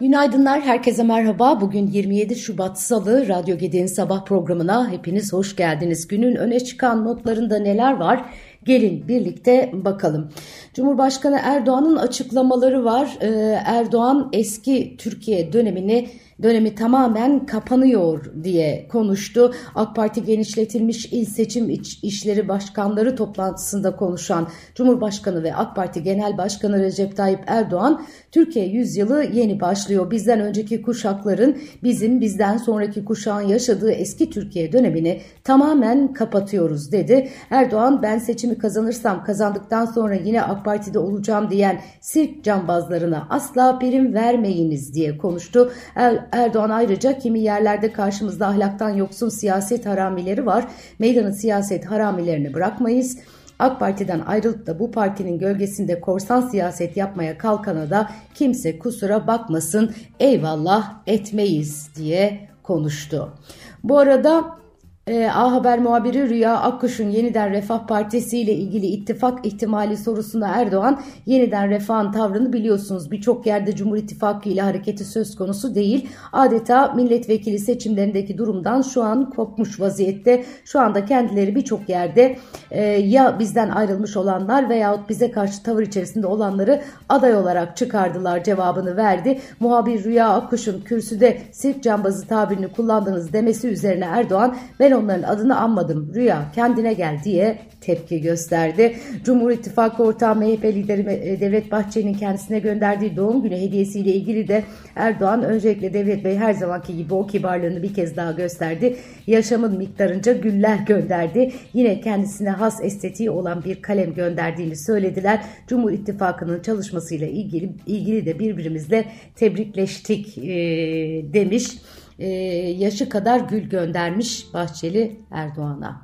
Günaydınlar, herkese merhaba. Bugün 27 Şubat Salı, Radyo Gedi'nin sabah programına hepiniz hoş geldiniz. Günün öne çıkan notlarında neler var? Gelin birlikte bakalım. Cumhurbaşkanı Erdoğan'ın açıklamaları var. Ee, Erdoğan eski Türkiye dönemini dönemi tamamen kapanıyor diye konuştu. AK Parti genişletilmiş il seçim iç, işleri başkanları toplantısında konuşan Cumhurbaşkanı ve AK Parti Genel Başkanı Recep Tayyip Erdoğan Türkiye yüzyılı yeni başlıyor. Bizden önceki kuşakların bizim bizden sonraki kuşağın yaşadığı eski Türkiye dönemini tamamen kapatıyoruz dedi. Erdoğan ben seçimi kazanırsam kazandıktan sonra yine AK Parti'de olacağım diyen sirk cambazlarına asla prim vermeyiniz diye konuştu. Erdoğan ayrıca kimi yerlerde karşımızda ahlaktan yoksun siyaset haramileri var. Meydanın siyaset haramilerini bırakmayız. AK Parti'den ayrılıp da bu partinin gölgesinde korsan siyaset yapmaya kalkana da kimse kusura bakmasın eyvallah etmeyiz diye konuştu. Bu arada e, A Haber muhabiri Rüya Akkuş'un yeniden Refah Partisi ile ilgili ittifak ihtimali sorusuna Erdoğan yeniden Refah'ın tavrını biliyorsunuz. Birçok yerde Cumhur İttifakı ile hareketi söz konusu değil. Adeta milletvekili seçimlerindeki durumdan şu an kopmuş vaziyette. Şu anda kendileri birçok yerde e, ya bizden ayrılmış olanlar veyahut bize karşı tavır içerisinde olanları aday olarak çıkardılar cevabını verdi. Muhabir Rüya Akkuş'un kürsüde sirk cambazı tabirini kullandığınız demesi üzerine Erdoğan ben onların adını anmadım Rüya kendine gel diye tepki gösterdi. Cumhur İttifakı ortağı MHP lideri e, Devlet Bahçeli'nin kendisine gönderdiği doğum günü hediyesiyle ilgili de Erdoğan öncelikle Devlet Bey her zamanki gibi o kibarlığını bir kez daha gösterdi. Yaşamın miktarınca güller gönderdi. Yine kendisine has estetiği olan bir kalem gönderdiğini söylediler. Cumhur İttifakı'nın çalışmasıyla ilgili, ilgili de birbirimizle tebrikleştik e, demiş yaşı kadar gül göndermiş Bahçeli Erdoğan'a.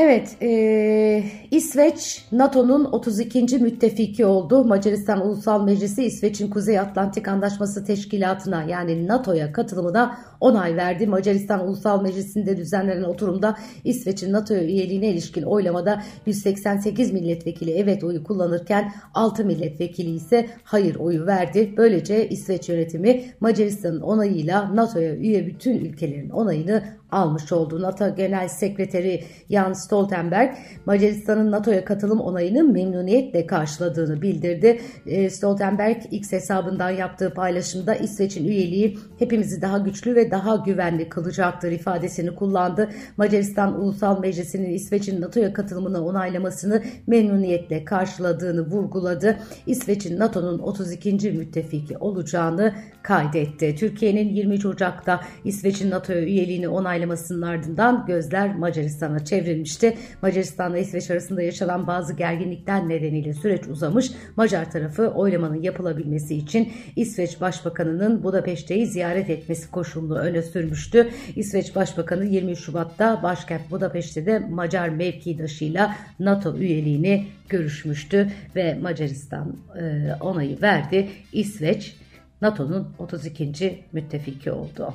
Evet, e, İsveç NATO'nun 32. müttefiki oldu. Macaristan Ulusal Meclisi İsveç'in Kuzey Atlantik Anlaşması Teşkilatı'na yani NATO'ya katılımına onay verdi. Macaristan Ulusal Meclisi'nde düzenlenen oturumda İsveç'in NATO üyeliğine ilişkin oylamada 188 milletvekili evet oyu kullanırken 6 milletvekili ise hayır oyu verdi. Böylece İsveç yönetimi Macaristan'ın onayıyla NATO'ya üye bütün ülkelerin onayını almış oldu. NATO Genel Sekreteri Jan Stoltenberg Macaristan'ın NATO'ya katılım onayını memnuniyetle karşıladığını bildirdi. E, Stoltenberg X hesabından yaptığı paylaşımda İsveç'in üyeliği hepimizi daha güçlü ve daha güvenli kılacaktır ifadesini kullandı. Macaristan Ulusal Meclisi'nin İsveç'in NATO'ya katılımını onaylamasını memnuniyetle karşıladığını vurguladı. İsveç'in NATO'nun 32. müttefiki olacağını kaydetti. Türkiye'nin 23 Ocak'ta İsveç'in NATO'ya üyeliğini onaylamasının ardından gözler Macaristan'a çevrilmişti. Macaristan ve İsveç arasında yaşanan bazı gerginlikler nedeniyle süreç uzamış. Macar tarafı oylamanın yapılabilmesi için İsveç Başbakanı'nın Budapeşte'yi ziyaret etmesi koşulunu öne sürmüştü. İsveç Başbakanı 20 Şubat'ta başkent Budapeşte'de Macar mevkidaşıyla NATO üyeliğini görüşmüştü ve Macaristan e, onayı verdi. İsveç NATO'nun 32. müttefiki oldu.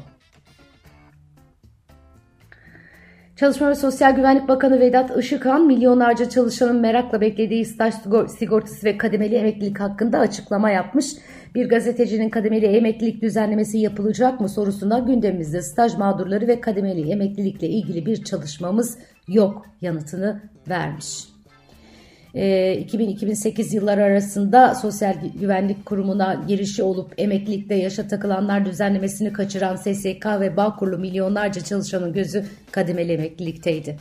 Çalışma ve Sosyal Güvenlik Bakanı Vedat Işıkhan milyonlarca çalışanın merakla beklediği staj sigortası ve kademeli emeklilik hakkında açıklama yapmış. Bir gazetecinin kademeli emeklilik düzenlemesi yapılacak mı sorusuna gündemimizde staj mağdurları ve kademeli emeklilikle ilgili bir çalışmamız yok yanıtını vermiş. 2000-2008 ee, yıllar arasında Sosyal Güvenlik Kurumu'na girişi olup emeklilikte yaşa takılanlar düzenlemesini kaçıran SSK ve Bağkurlu milyonlarca çalışanın gözü kademeli emeklilikteydi.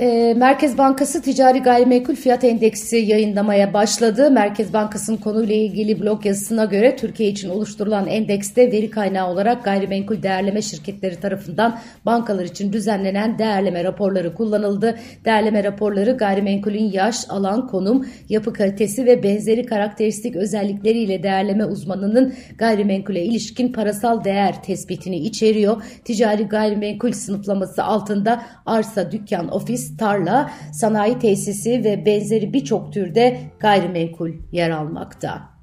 Ee, Merkez Bankası ticari gayrimenkul fiyat endeksi yayınlamaya başladı. Merkez Bankası'nın konuyla ilgili blog yazısına göre Türkiye için oluşturulan endekste veri kaynağı olarak gayrimenkul değerleme şirketleri tarafından bankalar için düzenlenen değerleme raporları kullanıldı. Değerleme raporları gayrimenkulün yaş, alan, konum, yapı kalitesi ve benzeri karakteristik özellikleriyle değerleme uzmanının gayrimenkule ilişkin parasal değer tespitini içeriyor. Ticari gayrimenkul sınıflaması altında arsa, dükkan, ofis, tarla, sanayi tesisi ve benzeri birçok türde gayrimenkul yer almakta.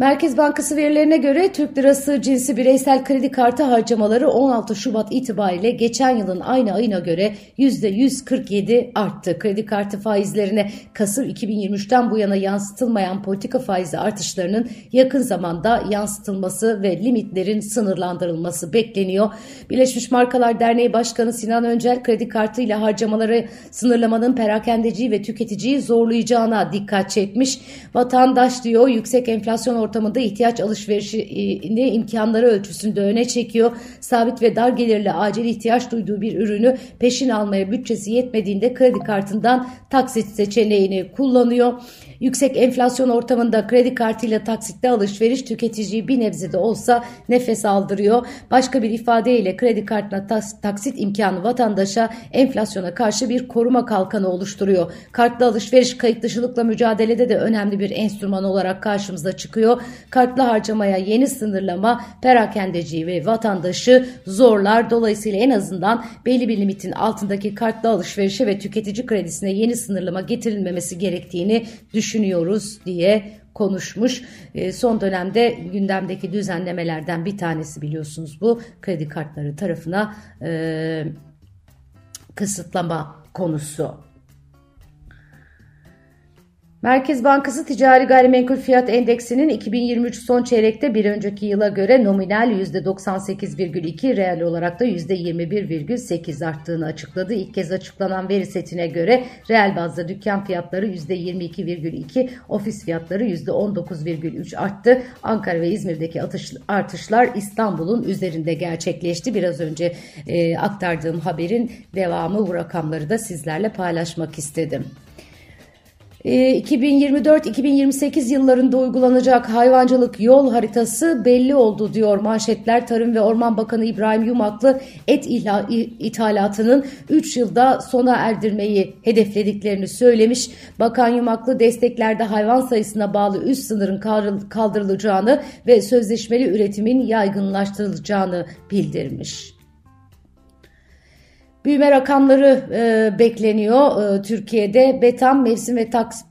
Merkez Bankası verilerine göre Türk Lirası cinsi bireysel kredi kartı harcamaları 16 Şubat itibariyle geçen yılın aynı ayına göre %147 arttı. Kredi kartı faizlerine Kasım 2023'ten bu yana yansıtılmayan politika faizi artışlarının yakın zamanda yansıtılması ve limitlerin sınırlandırılması bekleniyor. Birleşmiş Markalar Derneği Başkanı Sinan Öncel kredi kartıyla harcamaları sınırlamanın perakendeciyi ve tüketiciyi zorlayacağına dikkat çekmiş. Vatandaş diyor yüksek enflasyon ortamında ortamında ihtiyaç alışverişini imkanları ölçüsünde öne çekiyor. Sabit ve dar gelirli acil ihtiyaç duyduğu bir ürünü peşin almaya bütçesi yetmediğinde kredi kartından taksit seçeneğini kullanıyor. Yüksek enflasyon ortamında kredi kartıyla taksitte alışveriş tüketiciyi bir nebze de olsa nefes aldırıyor. Başka bir ifadeyle kredi kartına taksit imkanı vatandaşa enflasyona karşı bir koruma kalkanı oluşturuyor. Kartlı alışveriş kayıt dışılıkla mücadelede de önemli bir enstrüman olarak karşımıza çıkıyor. Kartlı harcamaya yeni sınırlama perakendeciyi ve vatandaşı zorlar. Dolayısıyla en azından belli bir limitin altındaki kartlı alışverişe ve tüketici kredisine yeni sınırlama getirilmemesi gerektiğini düşünüyoruz diye konuşmuş. E, son dönemde gündemdeki düzenlemelerden bir tanesi biliyorsunuz bu kredi kartları tarafına e, kısıtlama konusu. Merkez Bankası Ticari Gayrimenkul Fiyat Endeksinin 2023 son çeyrekte bir önceki yıla göre nominal %98,2 reel olarak da %21,8 arttığını açıkladı. İlk kez açıklanan veri setine göre reel bazda dükkan fiyatları %22,2, ofis fiyatları %19,3 arttı. Ankara ve İzmir'deki atış, artışlar İstanbul'un üzerinde gerçekleşti. Biraz önce e, aktardığım haberin devamı bu rakamları da sizlerle paylaşmak istedim. 2024-2028 ee, yıllarında uygulanacak hayvancılık yol haritası belli oldu diyor manşetler. Tarım ve Orman Bakanı İbrahim Yumaklı et ithalatının 3 yılda sona erdirmeyi hedeflediklerini söylemiş. Bakan Yumaklı desteklerde hayvan sayısına bağlı üst sınırın kaldırılacağını ve sözleşmeli üretimin yaygınlaştırılacağını bildirmiş. Büyüme rakamları e, bekleniyor e, Türkiye'de. Betam mevsim ve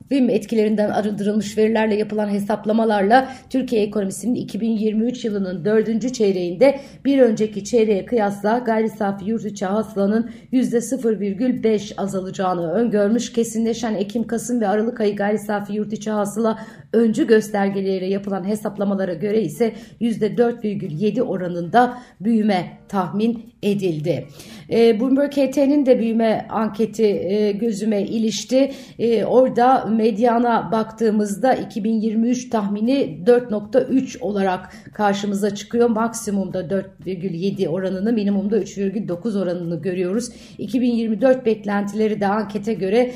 takvim etkilerinden arındırılmış verilerle yapılan hesaplamalarla Türkiye ekonomisinin 2023 yılının dördüncü çeyreğinde bir önceki çeyreğe kıyasla gayri safi yurt içi hasılanın %0,5 azalacağını öngörmüş. Kesinleşen Ekim, Kasım ve Aralık ayı gayri safi yurt içi hasıla öncü göstergeleriyle yapılan hesaplamalara göre ise %4,7 oranında büyüme tahmin edildi. E, Bloomberg HT'nin de büyüme anketi e, gözüme ilişti. E, orada medyana baktığımızda 2023 tahmini 4.3 olarak karşımıza çıkıyor. Maksimumda 4,7 oranını minimumda 3,9 oranını görüyoruz. 2024 beklentileri de ankete göre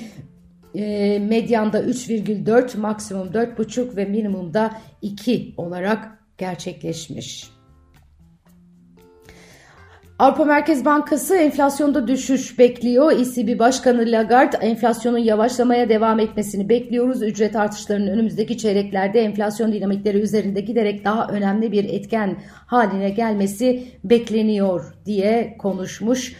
e, medyanda 3,4 maksimum 4,5 ve minimumda 2 olarak gerçekleşmiş. Avrupa Merkez Bankası enflasyonda düşüş bekliyor. ECB Başkanı Lagarde enflasyonun yavaşlamaya devam etmesini bekliyoruz. Ücret artışlarının önümüzdeki çeyreklerde enflasyon dinamikleri üzerinde giderek daha önemli bir etken haline gelmesi bekleniyor diye konuşmuş.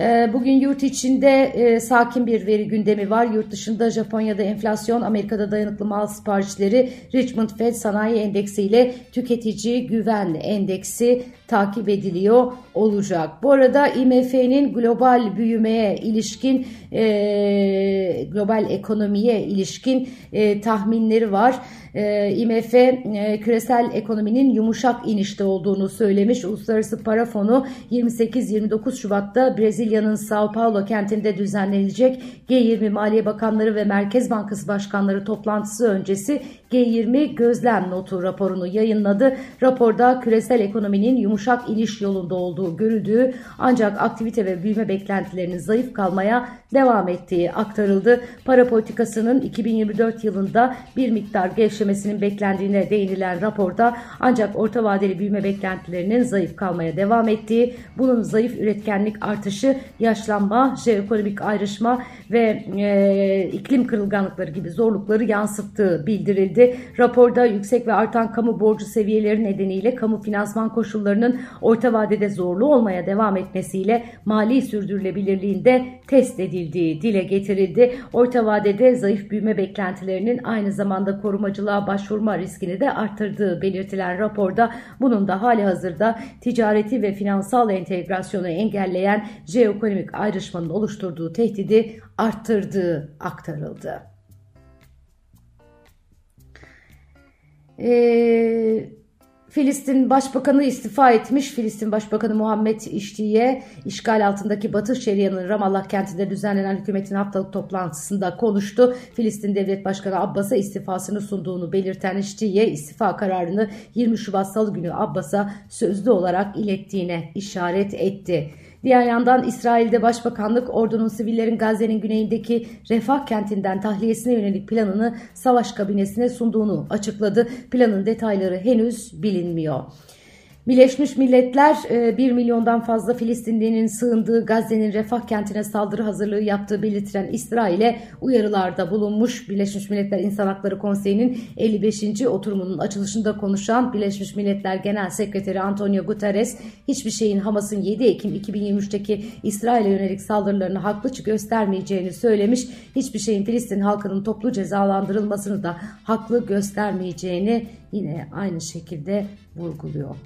Ee, bugün yurt içinde e, sakin bir veri gündemi var. Yurt dışında Japonya'da enflasyon, Amerika'da dayanıklı mal siparişleri, Richmond Fed Sanayi Endeksi ile tüketici güven endeksi takip ediliyor olacak. Bu arada IMF'nin global büyümeye ilişkin, e, global ekonomiye ilişkin e, tahminleri var. E, IMF e, küresel ekonominin yumuşak inişte olduğunu söylemiş. Uluslararası Para Fonu 28-29 Şubat'ta Brezilya'nın Sao Paulo kentinde düzenlenecek G20 Maliye Bakanları ve Merkez Bankası Başkanları toplantısı öncesi G20 gözlem notu raporunu yayınladı. Raporda küresel ekonominin yumuşak iniş yolunda olduğu görüldüğü ancak aktivite ve büyüme beklentilerinin zayıf kalmaya devam ettiği aktarıldı. Para politikasının 2024 yılında bir miktar gevşemesinin beklendiğine değinilen raporda ancak orta vadeli büyüme beklentilerinin zayıf kalmaya devam ettiği, bunun zayıf üretkenlik artışı, yaşlanma, jeoekonomik ayrışma ve e, iklim kırılganlıkları gibi zorlukları yansıttığı bildirildi bildirildi. Raporda yüksek ve artan kamu borcu seviyeleri nedeniyle kamu finansman koşullarının orta vadede zorlu olmaya devam etmesiyle mali sürdürülebilirliğinde test edildiği dile getirildi. Orta vadede zayıf büyüme beklentilerinin aynı zamanda korumacılığa başvurma riskini de arttırdığı belirtilen raporda bunun da hali hazırda ticareti ve finansal entegrasyonu engelleyen jeoekonomik ayrışmanın oluşturduğu tehdidi arttırdığı aktarıldı. Eee Filistin Başbakanı istifa etmiş. Filistin Başbakanı Muhammed İşti'ye işgal altındaki Batı Şeria'nın Ramallah kentinde düzenlenen hükümetin haftalık toplantısında konuştu. Filistin Devlet Başkanı Abbas'a istifasını sunduğunu belirten İşti'ye istifa kararını 20 Şubat Salı günü Abbas'a sözlü olarak ilettiğine işaret etti. Diğer yandan İsrail'de Başbakanlık ordunun sivillerin Gazze'nin güneyindeki Refah kentinden tahliyesine yönelik planını savaş kabinesine sunduğunu açıkladı. Planın detayları henüz bilinmiyor. Birleşmiş Milletler 1 e, milyondan fazla Filistinlinin sığındığı Gazze'nin refah kentine saldırı hazırlığı yaptığı belirtilen İsrail'e uyarılarda bulunmuş. Birleşmiş Milletler İnsan Hakları Konseyi'nin 55. oturumunun açılışında konuşan Birleşmiş Milletler Genel Sekreteri Antonio Guterres hiçbir şeyin Hamas'ın 7 Ekim 2023'teki İsrail'e yönelik saldırılarını haklı göstermeyeceğini söylemiş. Hiçbir şeyin Filistin halkının toplu cezalandırılmasını da haklı göstermeyeceğini yine aynı şekilde vurguluyor.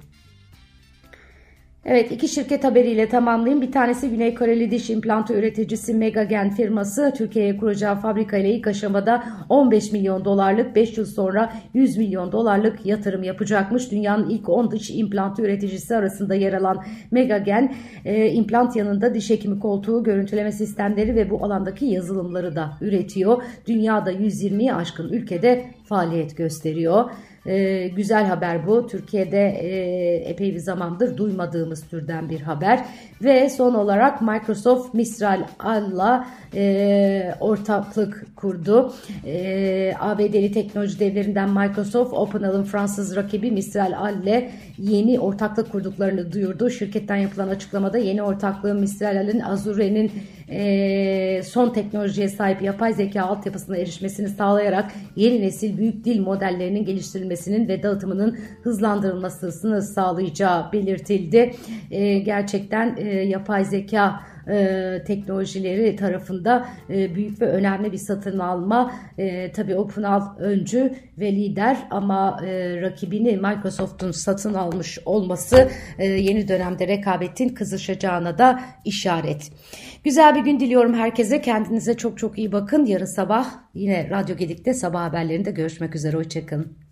Evet iki şirket haberiyle tamamlayayım. Bir tanesi Güney Koreli diş implantı üreticisi Megagen firması Türkiye'ye kuracağı fabrika ilk aşamada 15 milyon dolarlık 5 yıl sonra 100 milyon dolarlık yatırım yapacakmış. Dünyanın ilk 10 diş implantı üreticisi arasında yer alan Megagen e, implant yanında diş hekimi koltuğu görüntüleme sistemleri ve bu alandaki yazılımları da üretiyor. Dünyada 120'yi aşkın ülkede faaliyet gösteriyor. E, güzel haber bu. Türkiye'de e, epey bir zamandır duymadığımız türden bir haber. Ve son olarak Microsoft Mistral Al'la e, ortaklık kurdu. E, ABD'li teknoloji devlerinden Microsoft OpenAL'ın Fransız rakibi Mistral Al ile yeni ortaklık kurduklarını duyurdu. Şirketten yapılan açıklamada yeni ortaklığın Mistral Al'in Azure'nin e, son teknolojiye sahip yapay zeka altyapısına erişmesini sağlayarak yeni nesil büyük dil modellerinin geliştirilmesinin ve dağıtımının hızlandırılmasını sağlayacağı belirtildi. E, gerçekten e, yapay zeka e, teknolojileri tarafında e, büyük ve önemli bir satın alma. E, tabii OpenAI öncü ve lider ama e, rakibini Microsoft'un satın almış olması e, yeni dönemde rekabetin kızışacağına da işaret. Güzel bir gün diliyorum herkese. Kendinize çok çok iyi bakın. Yarın sabah yine Radyo Gedik'te sabah haberlerinde görüşmek üzere. Hoşçakalın.